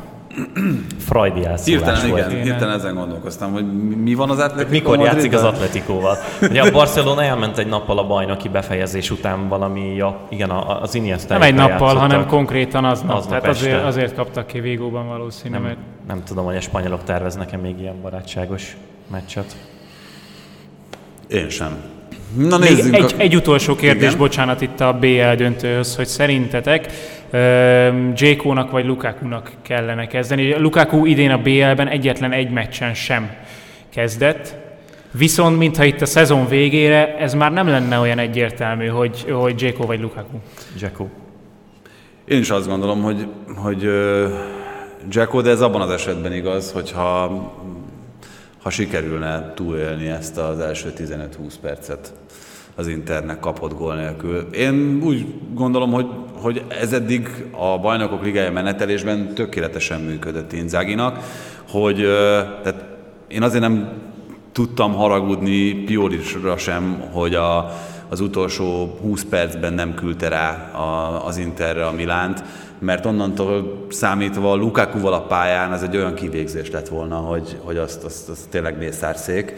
Freudi Hirtelen, volt. igen, hirtelen ezen gondolkoztam, hogy mi van az Atletico Mikor játszik az Atletikóval? Ugye a Barcelona elment egy nappal a bajnoki befejezés után valami, ja, igen, az Iniesta Nem egy nappal, játszottak. hanem konkrétan aznap. aznap Tehát azért, azért kaptak ki Végóban valószínűleg. Nem, nem tudom, hogy a spanyolok terveznek-e még ilyen barátságos meccset. Én sem. Na Még. Egy, a... egy utolsó kérdés, Igen? bocsánat, itt a BL döntőhöz, hogy szerintetek Jékónak vagy Lukaku-nak kellene kezdeni. Lukaku idén a BL-ben egyetlen egy meccsen sem kezdett, viszont mintha itt a szezon végére ez már nem lenne olyan egyértelmű, hogy, hogy Jékó vagy Lukaku. Jékó. Én is azt gondolom, hogy, hogy Jacko, de ez abban az esetben igaz, hogyha ha sikerülne túlélni ezt az első 15-20 percet az Internek kapott gól nélkül. Én úgy gondolom, hogy, hogy ez eddig a bajnokok ligája menetelésben tökéletesen működött Inzáginak, hogy tehát én azért nem tudtam haragudni Piorisra sem, hogy a, az utolsó 20 percben nem küldte rá a, az Interre a Milánt, mert onnantól számítva Lukakuval a pályán ez egy olyan kivégzés lett volna, hogy, hogy azt, azt, azt tényleg mészárszék.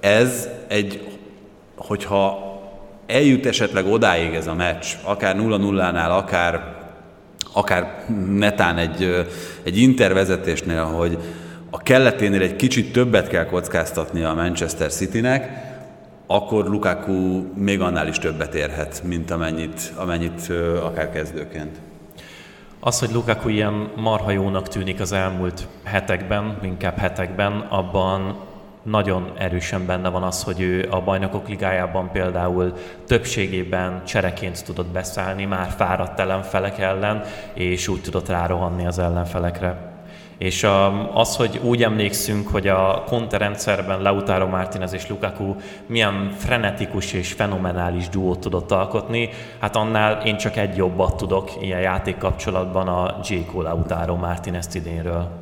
Ez egy, hogyha eljut esetleg odáig ez a meccs, akár 0-0-nál, akár, akár netán egy, egy intervezetésnél, hogy a kelleténél egy kicsit többet kell kockáztatnia a Manchester Citynek, akkor Lukaku még annál is többet érhet, mint amennyit, amennyit akár kezdőként. Az, hogy Lukaku ilyen marha jónak tűnik az elmúlt hetekben, inkább hetekben, abban nagyon erősen benne van az, hogy ő a bajnokok ligájában például többségében csereként tudott beszállni már fáradt ellenfelek ellen, és úgy tudott rárohanni az ellenfelekre. És az, hogy úgy emlékszünk, hogy a Conte rendszerben Lautaro Martinez és Lukaku milyen frenetikus és fenomenális duót tudott alkotni, hát annál én csak egy jobbat tudok ilyen játék kapcsolatban a J.K. Lautaro Martinez idénről.